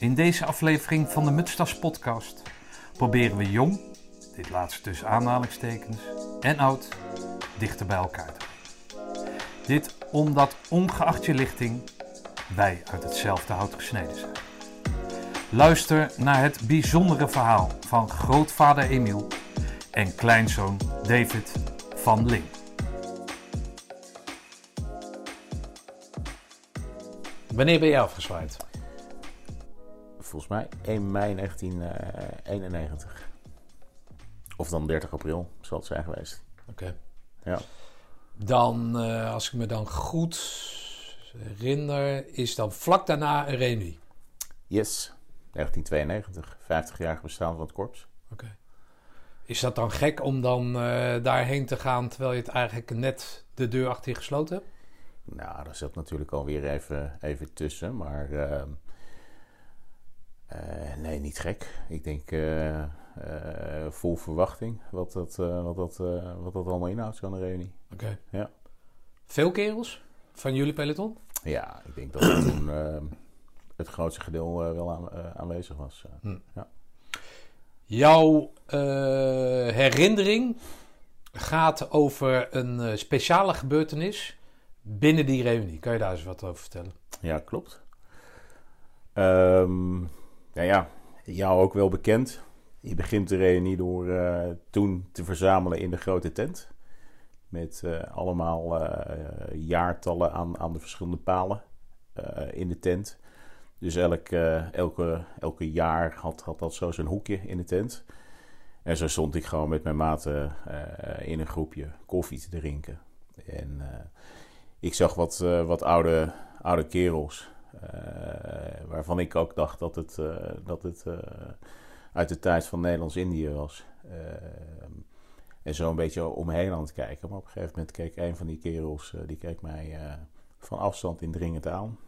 In deze aflevering van de Mutstas podcast proberen we jong, dit laatste tussen aanhalingstekens, en oud dichter bij elkaar te. Dit omdat ongeacht je lichting wij uit hetzelfde hout gesneden zijn. Luister naar het bijzondere verhaal van grootvader Emiel en kleinzoon David van Ling. Wanneer ben je afgezwaaid? Volgens mij 1 mei 1991. Of dan 30 april zal het zijn geweest. Oké. Ja. Dan, eh, als ik me dan goed herinner, is dan vlak daarna een reunie. Yes, 1992. 50 jaar bestaan van het korps. Oké. Is dat dan gek om dan eh, daarheen te gaan terwijl je het eigenlijk net de deur achter je gesloten hebt? Nou, daar zat natuurlijk alweer even, even tussen, maar ehm, eh, nee, niet gek. Ik denk eh, eh, vol verwachting wat dat, eh, wat, dat, eh, wat dat allemaal inhoudt, zo'n reunie. Oké. Ja. Veel kerels van jullie peloton? Ja, ik denk dat er toen ehm, het grootste gedeelte eh, wel aan- eh, aanwezig was. eh. Jouw eh, herinnering gaat over een eh, speciale gebeurtenis binnen die reunie. Kan je daar eens wat over vertellen? Ja, klopt. Ehm ja, ja, jou ook wel bekend. Je begint de reunie door eh, toen te verzamelen in de grote tent. Met eh, allemaal eh, jaartallen aan, aan de verschillende palen in de tent. Dus elk, elke, elke jaar had, had dat zo zijn hoekje in de tent. En zo stond ik gewoon met mijn maten in een groepje koffie te drinken. En ik zag wat, wat oude, oude kerels. Eh, waarvan ik ook dacht dat het, eh, dat het eh, uit de tijd van Nederlands-Indië was. En zo een beetje om me heen aan het kijken. Maar op een gegeven moment keek een van die kerels, die keek mij van afstand indringend aan.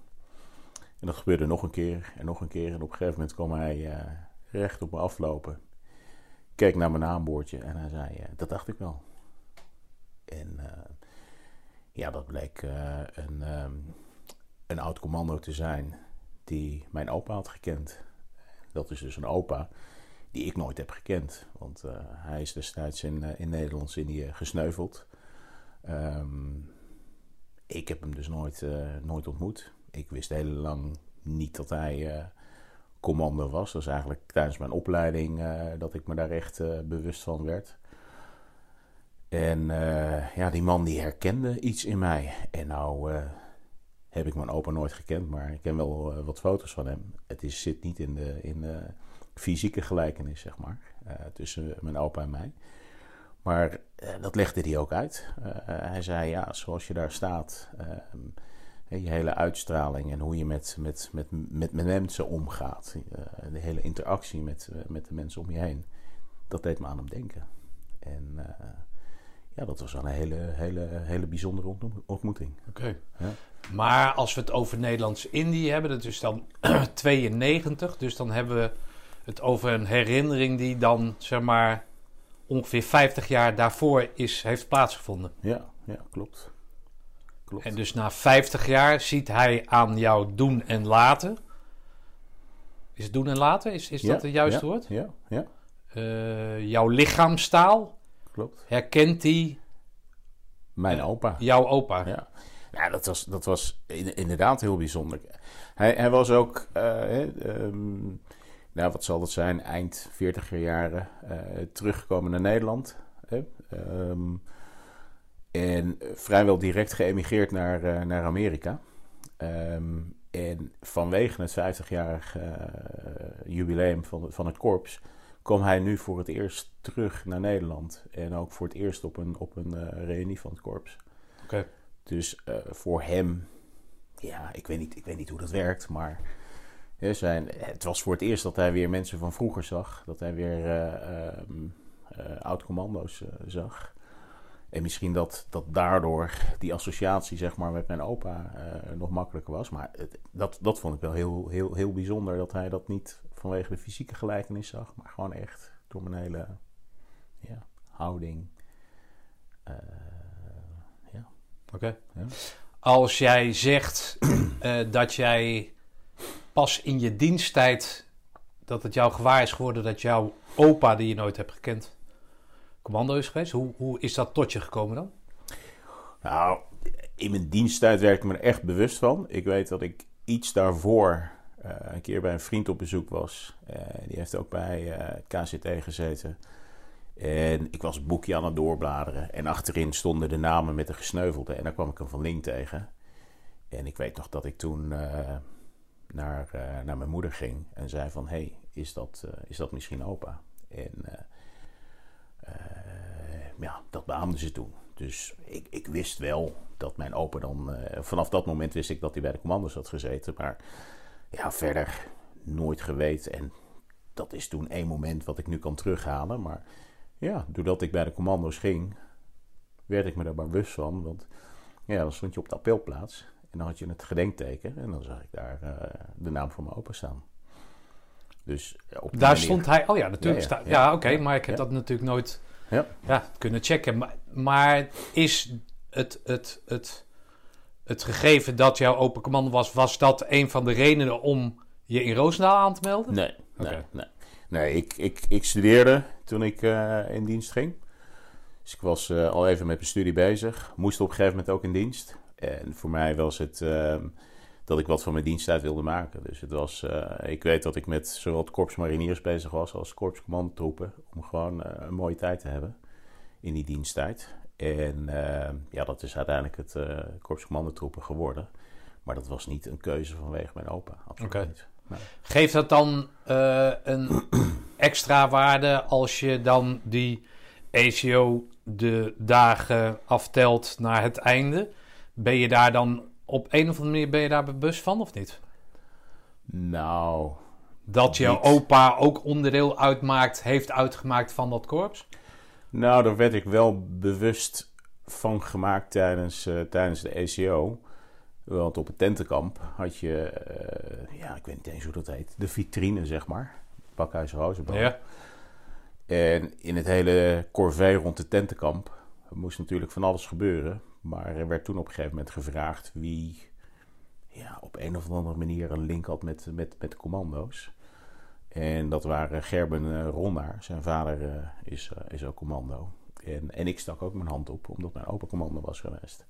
En dat gebeurde nog een keer en nog een keer. En op een gegeven moment kwam hij recht op me aflopen. Keek naar mijn naambordje en hij zei, dat dacht ik wel. En ja, dat bleek een, ehm, een oud commando te zijn die mijn opa had gekend. Dat is dus een opa die ik nooit heb gekend. Want eh, hij is destijds in, eh, in Nederlands-Indië gesneuveld. Ehm, ik heb hem dus nooit, eh, nooit ontmoet. Ik wist heel lang niet dat hij eh, commando was. Dat is eigenlijk tijdens mijn opleiding eh, dat ik me daar echt eh, bewust van werd. En eh, ja, die man die herkende iets in mij. En nou eh, heb ik mijn opa nooit gekend, maar ik ken wel eh, wat foto's van hem. Het is, zit niet in de, in de fysieke gelijkenis, zeg maar, eh, tussen mijn opa en mij. Maar eh, dat legde hij ook uit. Hij zei, ja, zoals je daar staat, ehm, je hele uitstraling en hoe je met, met, met, met, mensen omgaat. de hele interactie met, met de mensen om je heen. Dat deed me aan hem denken. En ja, dat was wel een hele, hele, hele bijzondere ontmo- ontmoeting. Oké. Ja. Maar als we het over Nederlands-Indië hebben, dat is dan 92. Dus dan hebben we het over een herinnering die dan, zeg maar, ongeveer 50 jaar daarvoor is, heeft plaatsgevonden. Ja, ja klopt. klopt. En dus na 50 jaar ziet hij aan jou doen en laten. Is het doen en laten? Is, is Ja, dat het juiste ja, woord? Ja, ja, Eh, jouw lichaamstaal klopt. herkent hij Mijn opa. jouw opa. Ja, dat, was, dat was in- inderdaad heel bijzonder. Hij, hij was ook, eh, ehm, nou wat zal dat zijn, eind 40 jaren eh, teruggekomen naar Nederland. Ehm, en vrijwel direct geëmigreerd naar, eh, naar Amerika. Ehm, en vanwege het 50-jarig eh, jubileum van, van het korps kwam hij nu voor het eerst terug naar Nederland. En ook voor het eerst op een, op een eh, reunie van het korps. Oké. Dus eh, voor hem, ja, ik weet, niet, ik weet niet hoe dat werkt, maar zijn, het was voor het eerst dat hij weer mensen van vroeger zag. Dat hij weer eh, oud-commando's zag. En misschien dat, dat daardoor die associatie zeg maar, met mijn opa nog makkelijker was. Maar het- dat, dat vond ik wel heel, heel, heel bijzonder dat hij dat niet vanwege de fysieke gelijkenis zag. Maar gewoon echt door mijn hele ja, houding. eh, Oké. Ja. Als jij zegt eh, dat jij pas in je diensttijd dat het jou gewaar is geworden dat jouw opa, die je nooit hebt gekend, commando is geweest? Hoe, hoe is dat tot je gekomen dan? Nou, in mijn diensttijd werd ik me er echt bewust van. Ik weet dat ik iets daarvoor een keer bij een vriend op bezoek was. Uh, die heeft ook bij het KCT gezeten. En ik was een boekje aan het doorbladeren. En achterin stonden de namen met de gesneuvelden. En daar kwam ik een Van Link tegen. En ik weet nog dat ik toen naar, naar mijn moeder ging. En zei van, hey, is, dat, is dat misschien opa? En ja, dat beaamde ze toen. Dus ik, ik wist wel dat mijn opa dan... vanaf dat moment wist ik dat hij bij de commando's had gezeten. Maar ja, verder nooit geweten. En dat is toen één moment wat ik nu kan terughalen. Maar ja, doordat ik bij de commando's ging, werd ik me daar bewust van. Want ja, dan stond je op de appelplaats. En dan had je het gedenkteken. En dan zag ik daar uh, de naam van mijn opa staan. Dus op daar manier... stond hij. Oh ja, natuurlijk. Ja, ja, ja, ja oké. maar ik heb dat natuurlijk nooit ja. kunnen checken. Maar, maar is het, het, het, het gegeven dat jouw open commando was, was dat een van de redenen om je in Roosendaal aan te melden? Nee, nee, nee. nee ik, ik, ik studeerde toen ik uh, in dienst ging. Dus ik was uh, al even met mijn studie bezig. Moest op een gegeven moment ook in dienst. En voor mij was het uh, dat ik wat van mijn diensttijd wilde maken. Dus het was, uh, ik weet dat ik met zowel het korps mariniers bezig was als korpscommandotroepen. Om gewoon een mooie tijd te hebben in die diensttijd. En uh, ja, dat is uiteindelijk het uh, Korps Commandotroepen geworden. Maar dat was niet een keuze vanwege mijn opa. Absoluut okay. niet. Nee. Geeft dat dan uh, een extra waarde als je dan die ACO de dagen aftelt naar het einde? Ben je daar dan op een of andere manier ben je daar bewust van of niet? Nou. Dat je opa ook onderdeel uitmaakt, heeft uitgemaakt van dat korps? Nou, daar werd ik wel bewust van gemaakt tijdens, uh, tijdens de ECO. Want op het tentenkamp had je, uh, ja, ik weet niet eens hoe dat heet, de vitrine, zeg maar. Pakhuis Rozenboom. Ja. En in het hele corvée rond het tentenkamp moest natuurlijk van alles gebeuren. Maar er werd toen op een gegeven moment gevraagd wie ja, op een of andere manier een link had met, met, met de commando's. En dat waren Gerben uh, Ronnaar. Zijn vader uh, is, uh, is ook commando. En, en ik stak ook mijn hand op, omdat mijn opa commando was geweest.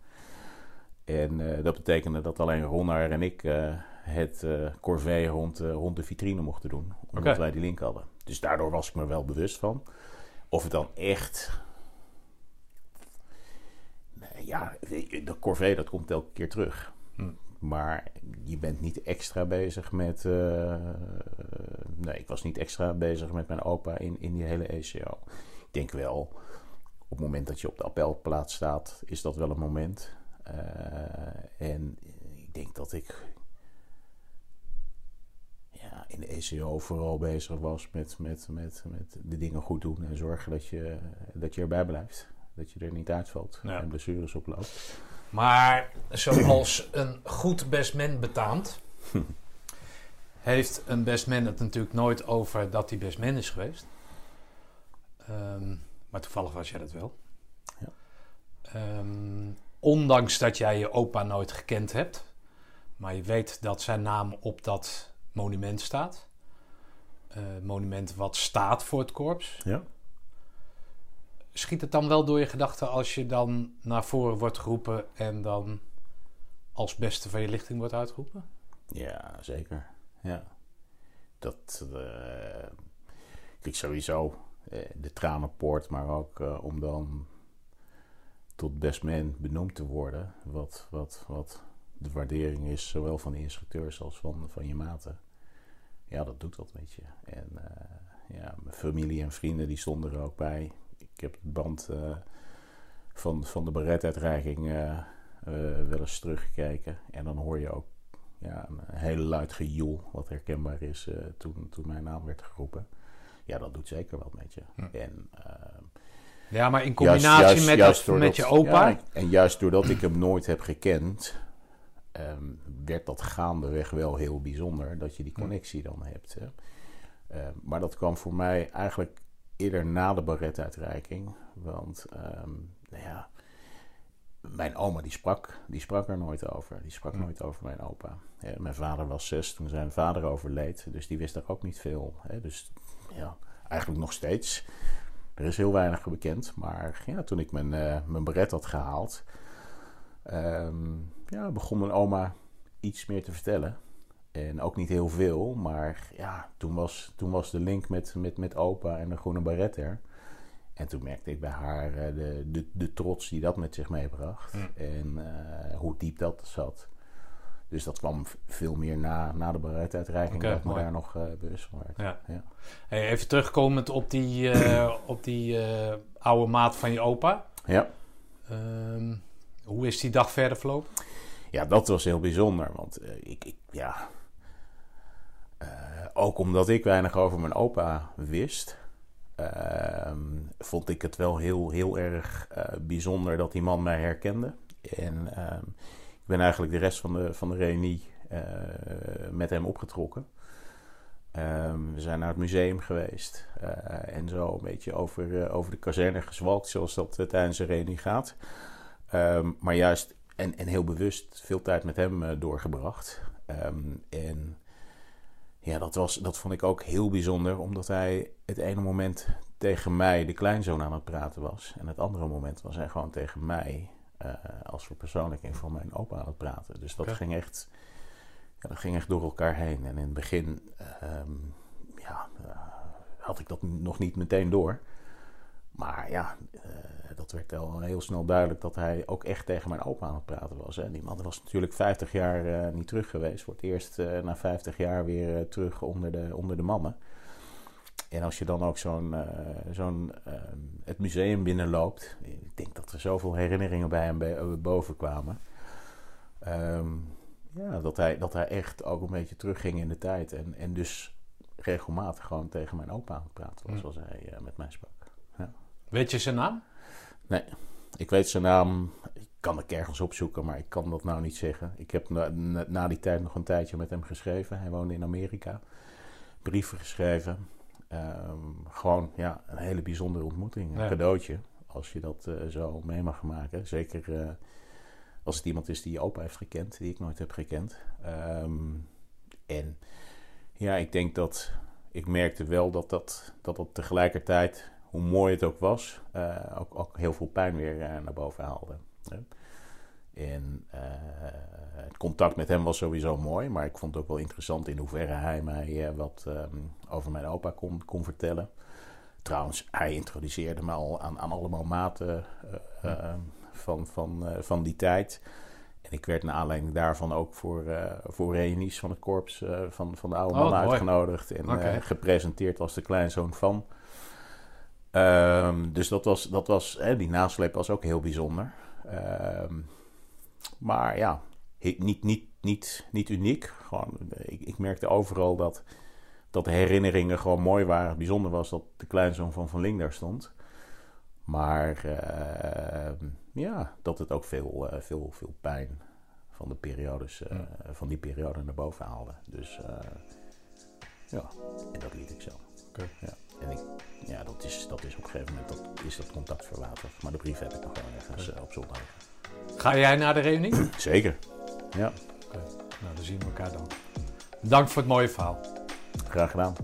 En dat betekende dat alleen Ronnaar en ik het corvée rond, rond de vitrine mochten doen. Omdat okay. wij die link hadden. Dus daardoor was ik me wel bewust van. Of het dan echt... Nee, ja, de corvée dat komt elke keer terug. Hm. Maar je bent niet extra bezig met. Nee, ik was niet extra bezig met mijn opa in, in die hele ECO. Ik denk wel, op het moment dat je op de appelplaats staat, is dat wel een moment. Uh, en ik denk dat ik ja, in de ECO vooral bezig was met, met, met, met de dingen goed doen en zorgen dat je, dat je erbij blijft. Dat je er niet uitvalt ja. en blessures oploopt. Maar zoals een goed bestman betaamt, heeft een bestman het natuurlijk nooit over dat hij bestman is geweest. Um, maar toevallig was jij dat wel. Ja. Um, ondanks dat jij je opa nooit gekend hebt, maar je weet dat zijn naam op dat monument staat. Uh, monument wat staat voor het korps. Ja schiet het dan wel door je gedachten als je dan naar voren wordt geroepen en dan als beste van je lichting wordt uitgeroepen? Ja, zeker. Ja. Dat, uh, ik sowieso uh, de tranenpoort, maar ook uh, om dan tot best man benoemd te worden. Wat, wat, wat de waardering is, zowel van de instructeurs als van, van je maten. Ja, dat doet wat met je. En ja, mijn familie en vrienden die stonden er ook bij ik heb het band van, van de beretuitreiking wel eens teruggekeken. En dan hoor je ook ja, een hele luid gejoel, wat herkenbaar is toen, toen mijn naam werd geroepen. Ja, dat doet zeker wat met je. Hm. En, ja, maar in combinatie juist, met, juist dat, met je opa. Ja, en juist doordat ik hem nooit heb gekend, um, werd dat gaandeweg wel heel bijzonder dat je die connectie dan hebt. Hè. Uh, maar dat kwam voor mij eigenlijk eerder na de baretuitreiking. Want um, nou ja, mijn oma die sprak, die sprak er nooit over. Die sprak Hm. nooit over mijn opa. Ja, mijn vader was zes toen zijn vader overleed. Dus die wist er ook niet veel. Hè. Dus ja, eigenlijk nog steeds. Er is heel weinig bekend. Maar ja, toen ik mijn, eh, mijn beret had gehaald... ehm, ja, begon mijn oma iets meer te vertellen. En ook niet heel veel. Maar ja, toen was, toen was de link met, met, met opa en de groene baret er. En toen merkte ik bij haar eh, de, de, de trots die dat met zich meebracht. Mm. En eh, hoe diep dat zat. Dus dat kwam veel meer na, na de baretuitreiking. Oké, dat ik me daar nog eh, bewust van werd. Ja. Ja. Hey, even terugkomend op die, op die oude maat van je opa. Ja. Ehm, hoe is die dag verder verlopen? ja, dat was heel bijzonder. Want ik, ik, ja... ook omdat ik weinig over mijn opa wist... ehm, vond ik het wel heel, heel erg eh, bijzonder dat die man mij herkende. En ehm, ik ben eigenlijk de rest van de, van de reunie eh, met hem opgetrokken. Ehm, we zijn naar het museum geweest eh, en zo een beetje over, over de kazerne gezwalkt, zoals dat tijdens een reunie gaat. Maar juist en, en heel bewust veel tijd met hem doorgebracht. En ja, dat, was, dat vond ik ook heel bijzonder, omdat hij het ene moment tegen mij, de kleinzoon, aan het praten was. En het andere moment was hij gewoon tegen mij, eh, als verpersoonlijking van mijn opa, aan het praten. Dus dat ging echt. Ja, dat ging echt door elkaar heen. En in het begin ehm, ja, eh, had ik dat nog niet meteen door. Maar ja, eh, dat werd wel heel snel duidelijk dat hij ook echt tegen mijn opa aan het praten was. Hè. Die man was natuurlijk 50 jaar eh, niet terug geweest. Voor het eerst eh, na 50 jaar weer terug onder de, onder de mannen. En als je dan ook zo'n, zo'n het museum binnenloopt. Ik denk dat er zoveel herinneringen bij hem be- eh, boven kwamen. Ehm, ja, dat hij, dat hij echt ook een beetje terugging in de tijd. En, en dus regelmatig gewoon tegen mijn opa aan het praten was, zoals hij eh, met mij sprak. Weet je zijn naam? Ik weet zijn naam, ik kan ik ergens opzoeken, maar ik kan dat nou niet zeggen. Ik heb na, die tijd nog een tijdje met hem geschreven. Hij woonde in Amerika. Brieven geschreven. Ehm, gewoon ja, een hele bijzondere ontmoeting. Een Ja. cadeautje, als je dat eh, zo mee mag maken. Zeker eh, als het iemand is die je opa heeft gekend, die ik nooit heb gekend. Ehm, en ja, ik denk dat ik merkte wel dat dat, dat, dat tegelijkertijd, hoe mooi het ook was, eh, ook, ook heel veel pijn weer eh, naar boven haalde. Hè. En eh, het contact met hem was sowieso mooi, maar ik vond het ook wel interessant in hoeverre hij mij wat ehm, over mijn opa kon, kon vertellen. Trouwens, hij introduceerde me al aan, aan allemaal maten eh, eh, van, van, van die tijd. En ik werd naar aanleiding daarvan ook voor, eh voor reunies van het korps van, van de oude Oh, mooi. uitgenodigd. En gepresenteerd als de kleinzoon van. Ehm, dus dat was, dat was hè, die nasleep was ook heel bijzonder. Ehm, maar ja, niet, niet, niet, niet uniek. Gewoon, ik, ik merkte overal dat, dat de herinneringen gewoon mooi waren. Het bijzonder was dat de kleinzoon van Van Ling daar stond. Maar ehm, ja, dat het ook veel, eh, veel, veel pijn van, de periodes, eh, van die periode naar boven haalde. Dus eh, ja, en dat liet ik zo. Ja. En ik, ja, dat is, dat is op een gegeven moment dat, is dat contact verwaterd. Maar de brief heb ik nog wel ergens eh, op zondag. Ga jij naar de reunie? Zeker. Ja, Nou, dan zien we elkaar dan. Dank voor het mooie verhaal. graag gedaan.